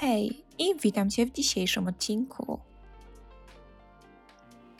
Hej i witam Cię w dzisiejszym odcinku.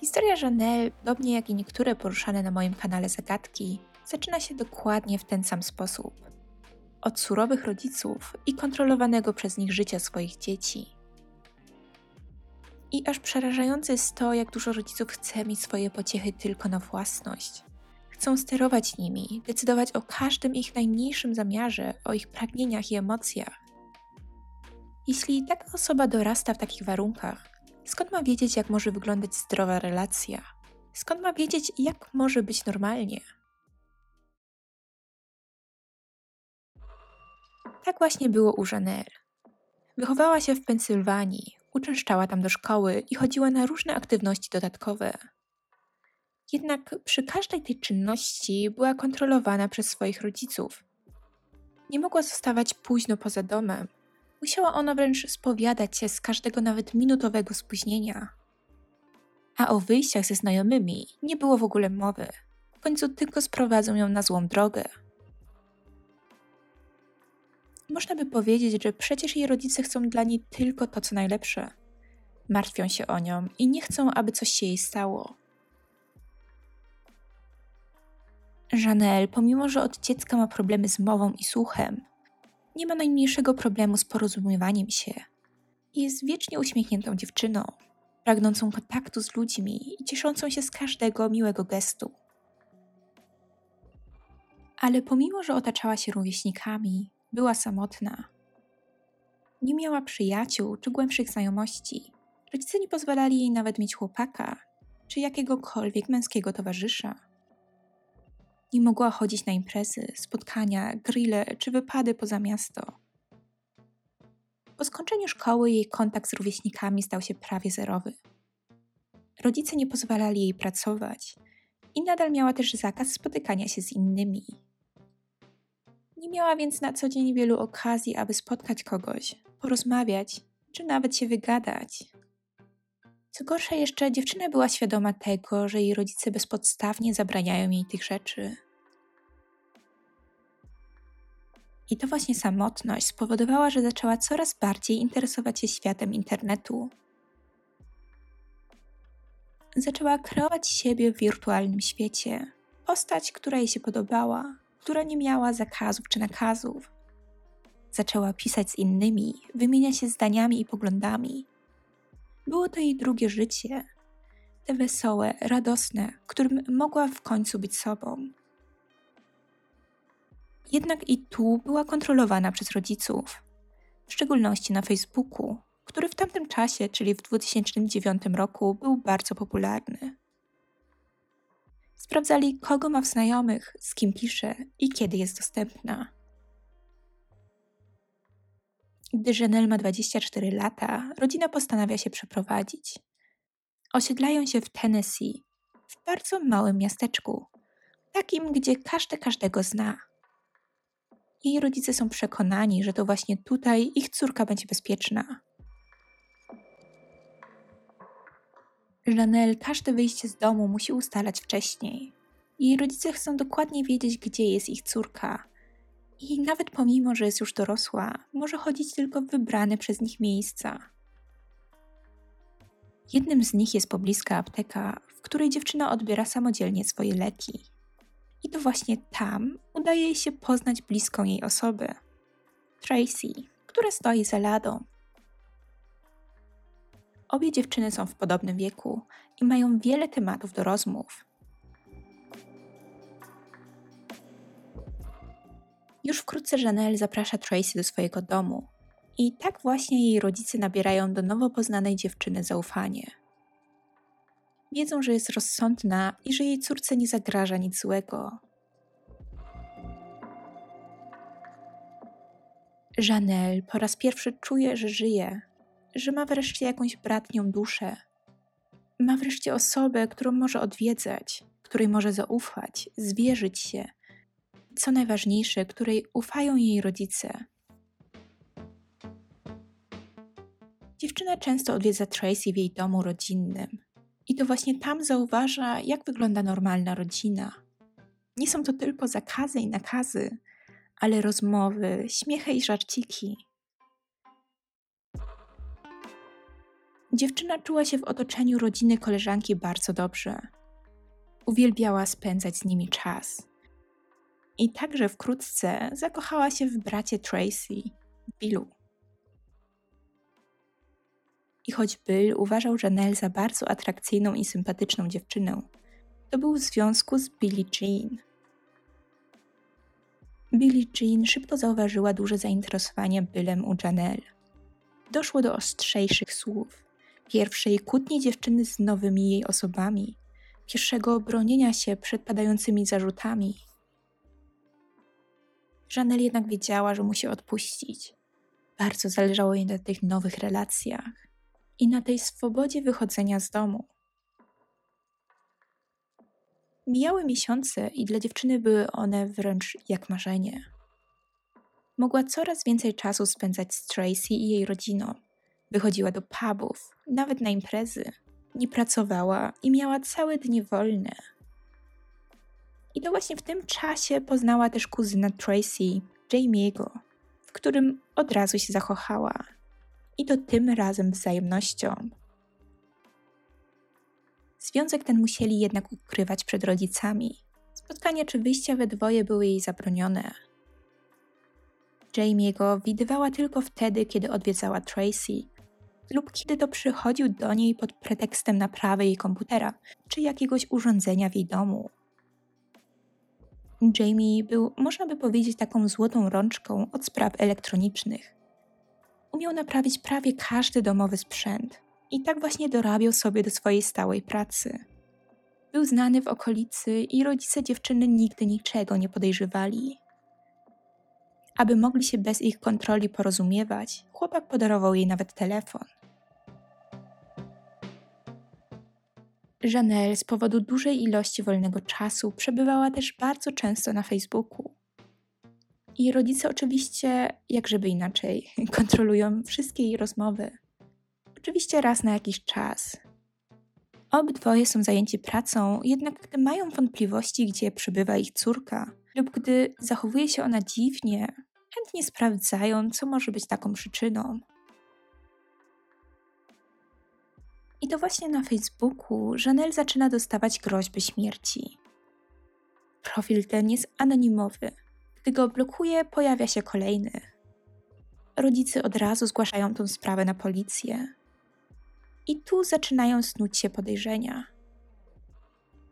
Historia Janelle, podobnie jak i niektóre poruszane na moim kanale zagadki, zaczyna się dokładnie w ten sam sposób. Od surowych rodziców i kontrolowanego przez nich życia swoich dzieci. I aż przerażające jest to, jak dużo rodziców chce mieć swoje pociechy tylko na własność. Chcą sterować nimi, decydować o każdym ich najmniejszym zamiarze, o ich pragnieniach i emocjach. Jeśli taka osoba dorasta w takich warunkach, skąd ma wiedzieć, jak może wyglądać zdrowa relacja? Skąd ma wiedzieć, jak może być normalnie? Tak właśnie było u Janelle. Wychowała się w Pensylwanii, uczęszczała tam do szkoły i chodziła na różne aktywności dodatkowe. Jednak przy każdej tej czynności była kontrolowana przez swoich rodziców. Nie mogła zostawać późno poza domem. Musiała ona wręcz spowiadać się z każdego nawet minutowego spóźnienia. A o wyjściach ze znajomymi nie było w ogóle mowy. W końcu tylko sprowadzą ją na złą drogę. Można by powiedzieć, że przecież jej rodzice chcą dla niej tylko to, co najlepsze. Martwią się o nią i nie chcą, aby coś się jej stało. Janelle, pomimo że od dziecka ma problemy z mową i słuchem, nie ma najmniejszego problemu z porozumiewaniem się. Jest wiecznie uśmiechniętą dziewczyną, pragnącą kontaktu z ludźmi i cieszącą się z każdego miłego gestu. Ale pomimo, że otaczała się rówieśnikami, była samotna. Nie miała przyjaciół czy głębszych znajomości. Rodzice nie pozwalali jej nawet mieć chłopaka czy jakiegokolwiek męskiego towarzysza. Nie mogła chodzić na imprezy, spotkania, grille czy wypady poza miasto. Po skończeniu szkoły jej kontakt z rówieśnikami stał się prawie zerowy. Rodzice nie pozwalali jej pracować i nadal miała też zakaz spotykania się z innymi. Nie miała więc na co dzień wielu okazji, aby spotkać kogoś, porozmawiać czy nawet się wygadać. Co gorsza jeszcze, dziewczyna była świadoma tego, że jej rodzice bezpodstawnie zabraniają jej tych rzeczy. I to właśnie samotność spowodowała, że zaczęła coraz bardziej interesować się światem internetu. Zaczęła kreować siebie w wirtualnym świecie, postać, która jej się podobała, która nie miała zakazów czy nakazów. Zaczęła pisać z innymi, wymieniać się zdaniami i poglądami. Było to jej drugie życie, te wesołe, radosne, którym mogła w końcu być sobą. Jednak i tu była kontrolowana przez rodziców, w szczególności na Facebooku, który w tamtym czasie, czyli w 2009 roku, był bardzo popularny. Sprawdzali, kogo ma w znajomych, z kim pisze i kiedy jest dostępna. Gdy Janelle ma 24 lata, rodzina postanawia się przeprowadzić. Osiedlają się w Tennessee, w bardzo małym miasteczku, takim, gdzie każdy każdego zna. Jej rodzice są przekonani, że to właśnie tutaj ich córka będzie bezpieczna. Janelle każde wyjście z domu musi ustalać wcześniej. Jej rodzice chcą dokładnie wiedzieć, gdzie jest ich córka. I nawet pomimo, że jest już dorosła, może chodzić tylko w wybrane przez nich miejsca. Jednym z nich jest pobliska apteka, w której dziewczyna odbiera samodzielnie swoje leki. I to właśnie tam udaje jej się poznać bliską jej osobę Tracy, która stoi za ladą. Obie dziewczyny są w podobnym wieku i mają wiele tematów do rozmów. Już wkrótce Janelle zaprasza Tracy do swojego domu i tak właśnie jej rodzice nabierają do nowo poznanej dziewczyny zaufanie. Wiedzą, że jest rozsądna i że jej córce nie zagraża nic złego. Janelle po raz pierwszy czuje, że żyje, że ma wreszcie jakąś bratnią duszę. Ma wreszcie osobę, którą może odwiedzać, której może zaufać, zwierzyć się. Co najważniejsze, której ufają jej rodzice. Dziewczyna często odwiedza Tracy w jej domu rodzinnym. I to właśnie tam zauważa, jak wygląda normalna rodzina. Nie są to tylko zakazy i nakazy, ale rozmowy, śmiechy i żarciki. Dziewczyna czuła się w otoczeniu rodziny koleżanki bardzo dobrze. Uwielbiała spędzać z nimi czas. I także wkrótce zakochała się w bracie Tracy, Billu. I choć Bill uważał Janelle za bardzo atrakcyjną i sympatyczną dziewczynę, to był w związku z Billie Jean. Billie Jean szybko zauważyła duże zainteresowanie Billem u Janelle. Doszło do ostrzejszych słów, pierwszej kłótni dziewczyny z nowymi jej osobami, pierwszego bronienia się przed padającymi zarzutami. Janelle jednak wiedziała, że musi odpuścić. Bardzo zależało jej na tych nowych relacjach i na tej swobodzie wychodzenia z domu. Mijały miesiące i dla dziewczyny były one wręcz jak marzenie. Mogła coraz więcej czasu spędzać z Tracy i jej rodziną. Wychodziła do pubów, nawet na imprezy. Nie pracowała i miała całe dni wolne. I to właśnie w tym czasie poznała też kuzyna Tracy, Jamie'ego, w którym od razu się zakochała. I to tym razem wzajemnością. Związek ten musieli jednak ukrywać przed rodzicami. Spotkania czy wyjścia we dwoje były jej zabronione. Jamie'ego widywała tylko wtedy, kiedy odwiedzała Tracy, lub kiedy to przychodził do niej pod pretekstem naprawy jej komputera czy jakiegoś urządzenia w jej domu. Jamie był, można by powiedzieć, taką złotą rączką od spraw elektronicznych. Umiał naprawić prawie każdy domowy sprzęt i tak właśnie dorabiał sobie do swojej stałej pracy. Był znany w okolicy i rodzice dziewczyny nigdy niczego nie podejrzewali. Aby mogli się bez ich kontroli porozumiewać, chłopak podarował jej nawet telefon. Janelle z powodu dużej ilości wolnego czasu przebywała też bardzo często na Facebooku. I rodzice oczywiście, jak żeby inaczej, kontrolują wszystkie jej rozmowy. Oczywiście raz na jakiś czas. Obydwoje są zajęci pracą, jednak gdy mają wątpliwości, gdzie przebywa ich córka, lub gdy zachowuje się ona dziwnie, chętnie sprawdzają, co może być taką przyczyną. I to właśnie na Facebooku Janelle zaczyna dostawać groźby śmierci. Profil ten jest anonimowy. Gdy go blokuje, pojawia się kolejny. Rodzice od razu zgłaszają tę sprawę na policję. I tu zaczynają snuć się podejrzenia.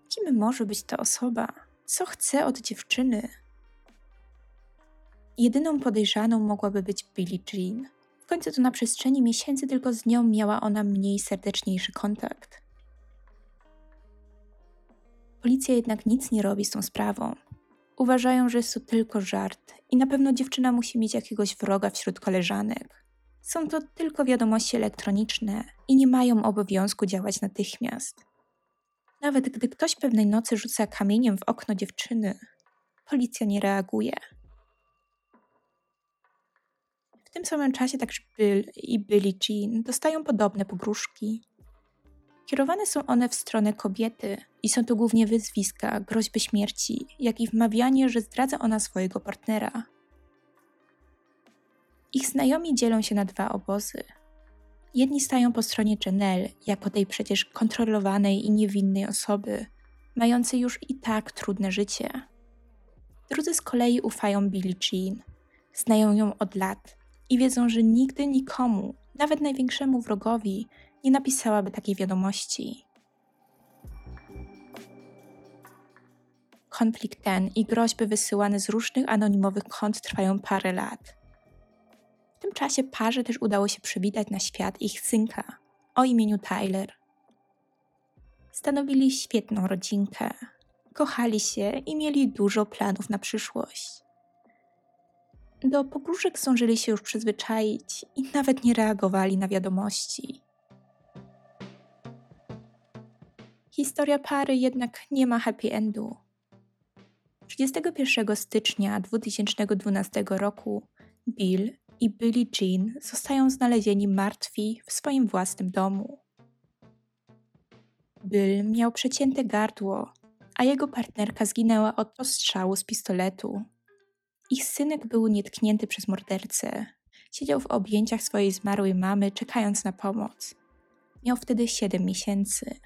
Kim może być ta osoba? Co chce od dziewczyny? Jedyną podejrzaną mogłaby być Billie Jean. W końcu to na przestrzeni miesięcy tylko z nią miała ona mniej serdeczniejszy kontakt. Policja jednak nic nie robi z tą sprawą. Uważają, że jest to tylko żart i na pewno dziewczyna musi mieć jakiegoś wroga wśród koleżanek. Są to tylko wiadomości elektroniczne i nie mają obowiązku działać natychmiast. Nawet gdy ktoś pewnej nocy rzuca kamieniem w okno dziewczyny, policja nie reaguje. W tym samym czasie także Bill i Billie Jean dostają podobne pogróżki. Kierowane są one w stronę kobiety i są to głównie wyzwiska, groźby śmierci, jak i wmawianie, że zdradza ona swojego partnera. Ich znajomi dzielą się na dwa obozy. Jedni stają po stronie Janelle, jako tej przecież kontrolowanej i niewinnej osoby, mającej już i tak trudne życie. Drudzy z kolei ufają Billie Jean. Znają ją od lat i wiedzą, że nigdy nikomu, nawet największemu wrogowi, nie napisałaby takiej wiadomości. Konflikt ten i groźby wysyłane z różnych anonimowych kont trwają parę lat. W tym czasie parze też udało się przywitać na świat ich synka o imieniu Tyler. Stanowili świetną rodzinkę, kochali się i mieli dużo planów na przyszłość. Do pogróżek zdążyli się już przyzwyczaić i nawet nie reagowali na wiadomości. Historia pary jednak nie ma happy endu. 31 stycznia 2012 roku Bill i Billie Jean zostają znalezieni martwi w swoim własnym domu. Bill miał przecięte gardło, a jego partnerka zginęła od ostrzału z pistoletu. Ich synek był nietknięty przez mordercę. Siedział w objęciach swojej zmarłej mamy, czekając na pomoc. Miał wtedy 7 miesięcy.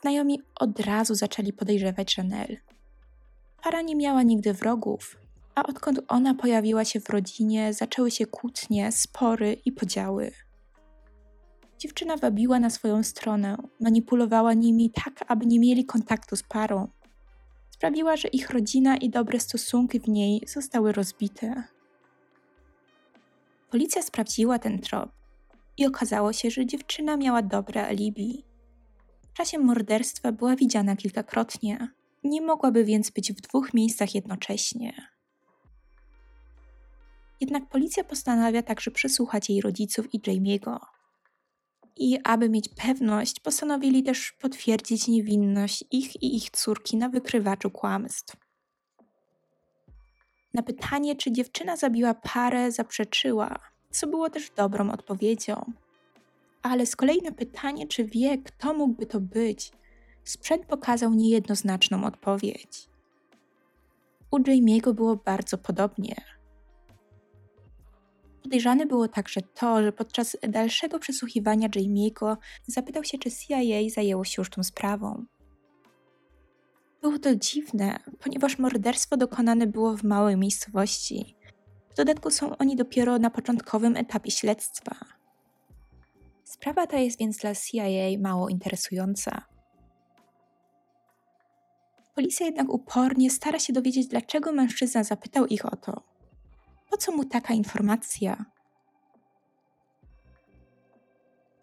Znajomi od razu zaczęli podejrzewać Janelle. Para nie miała nigdy wrogów, a odkąd ona pojawiła się w rodzinie, zaczęły się kłótnie, spory i podziały. Dziewczyna wabiła na swoją stronę, manipulowała nimi tak, aby nie mieli kontaktu z parą. Sprawiła, że ich rodzina i dobre stosunki w niej zostały rozbite. Policja sprawdziła ten trop i okazało się, że dziewczyna miała dobre alibi. Czasie morderstwa była widziana kilkakrotnie. Nie mogłaby więc być w dwóch miejscach jednocześnie. Jednak policja postanawia także przesłuchać jej rodziców i Jamie'ego. I aby mieć pewność, postanowili też potwierdzić niewinność ich i ich córki na wykrywaczu kłamstw. Na pytanie, czy dziewczyna zabiła parę, zaprzeczyła, co było też dobrą odpowiedzią. Ale z kolei na pytanie, czy wie, kto mógłby to być, sprzęt pokazał niejednoznaczną odpowiedź. U Jamie'ego było bardzo podobnie. Podejrzane było także to, że podczas dalszego przesłuchiwania Jamie'ego zapytał się, czy CIA zajęło się już tą sprawą. Było to dziwne, ponieważ morderstwo dokonane było w małej miejscowości. W dodatku są oni dopiero na początkowym etapie śledztwa. Sprawa ta jest więc dla CIA mało interesująca. Policja jednak upornie stara się dowiedzieć, dlaczego mężczyzna zapytał ich o to. Po co mu taka informacja?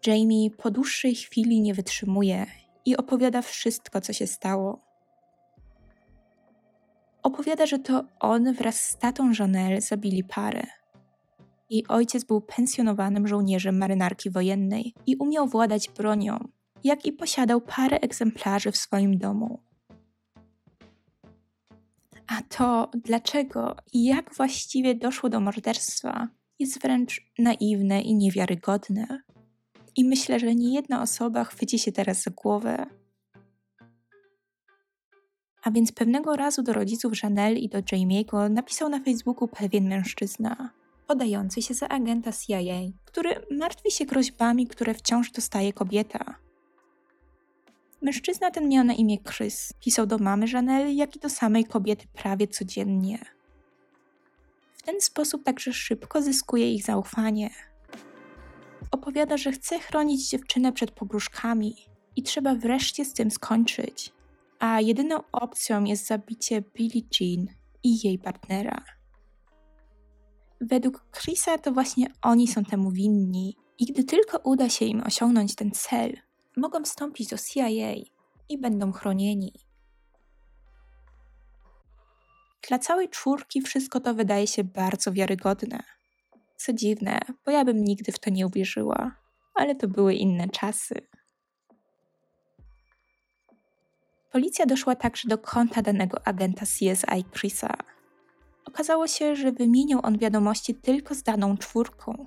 Jamie po dłuższej chwili nie wytrzymuje i opowiada wszystko, co się stało. Opowiada, że to on wraz z tatą Janelle zabili parę. Jej ojciec był pensjonowanym żołnierzem marynarki wojennej i umiał władać bronią, jak i posiadał parę egzemplarzy w swoim domu. A to, dlaczego i jak właściwie doszło do morderstwa, jest wręcz naiwne i niewiarygodne. I myślę, że nie jedna osoba chwyci się teraz za głowę. A więc pewnego razu do rodziców Janelle i do Jamie'ego napisał na Facebooku pewien mężczyzna, podający się za agenta CIA, który martwi się groźbami, które wciąż dostaje kobieta. Mężczyzna ten miał na imię Chris. Pisał do mamy Janelle, jak i do samej kobiety prawie codziennie. W ten sposób także szybko zyskuje ich zaufanie. Opowiada, że chce chronić dziewczynę przed pogróżkami i trzeba wreszcie z tym skończyć. A jedyną opcją jest zabicie Billie Jean i jej partnera. Według Chrisa to właśnie oni są temu winni i gdy tylko uda się im osiągnąć ten cel, mogą wstąpić do CIA i będą chronieni. Dla całej czwórki wszystko to wydaje się bardzo wiarygodne. Co dziwne, bo ja bym nigdy w to nie uwierzyła, ale to były inne czasy. Policja doszła także do konta danego agenta CSI Chrisa. Okazało się, że wymieniał on wiadomości tylko z daną czwórką.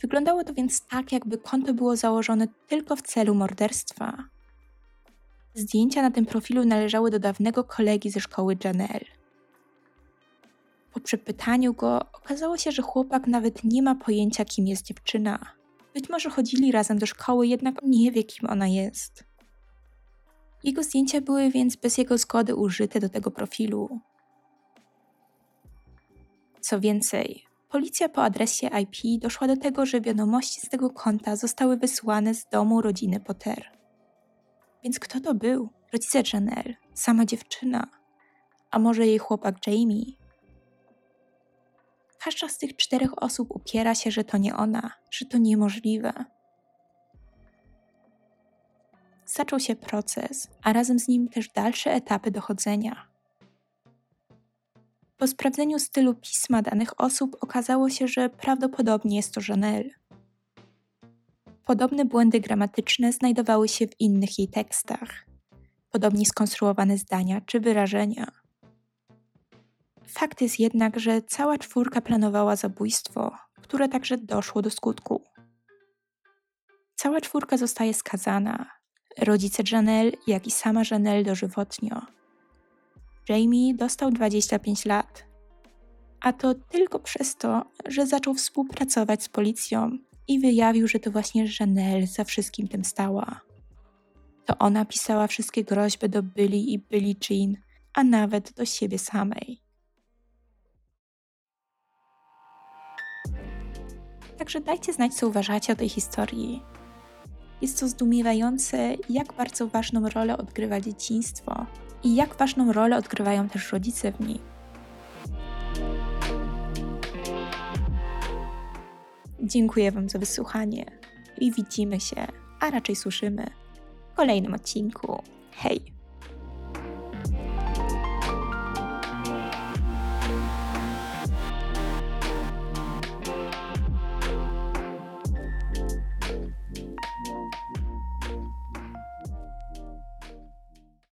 Wyglądało to więc tak, jakby konto było założone tylko w celu morderstwa. Zdjęcia na tym profilu należały do dawnego kolegi ze szkoły Janelle. Po przepytaniu go okazało się, że chłopak nawet nie ma pojęcia, kim jest dziewczyna. Być może chodzili razem do szkoły, jednak nie wie, kim ona jest. Jego zdjęcia były więc bez jego zgody użyte do tego profilu. Co więcej, Policja po adresie IP doszła do tego, że wiadomości z tego konta zostały wysłane z domu rodziny Potter. Więc kto to był? Rodzice Janelle, sama dziewczyna, a może jej chłopak Jamie? Każda z tych czterech osób upiera się, że to nie ona, że to niemożliwe. Zaczął się proces, a razem z nim też dalsze etapy dochodzenia. Po sprawdzeniu stylu pisma danych osób okazało się, że prawdopodobnie jest to Janelle. Podobne błędy gramatyczne znajdowały się w innych jej tekstach, podobnie skonstruowane zdania czy wyrażenia. Fakt jest jednak, że cała czwórka planowała zabójstwo, które także doszło do skutku. Cała czwórka zostaje skazana. Rodzice Janelle, jak i sama Janelle dożywotnio Jamie dostał 25 lat. A to tylko przez to, że zaczął współpracować z policją i wyjawił, że to właśnie Janelle za wszystkim tym stała. To ona pisała wszystkie groźby do Billy i Billie Jean, a nawet do siebie samej. Także dajcie znać, co uważacie o tej historii. Jest to zdumiewające, jak bardzo ważną rolę odgrywa dzieciństwo i jak ważną rolę odgrywają też rodzice w nim. Dziękuję Wam za wysłuchanie i widzimy się, a raczej słyszymy w kolejnym odcinku. Hej!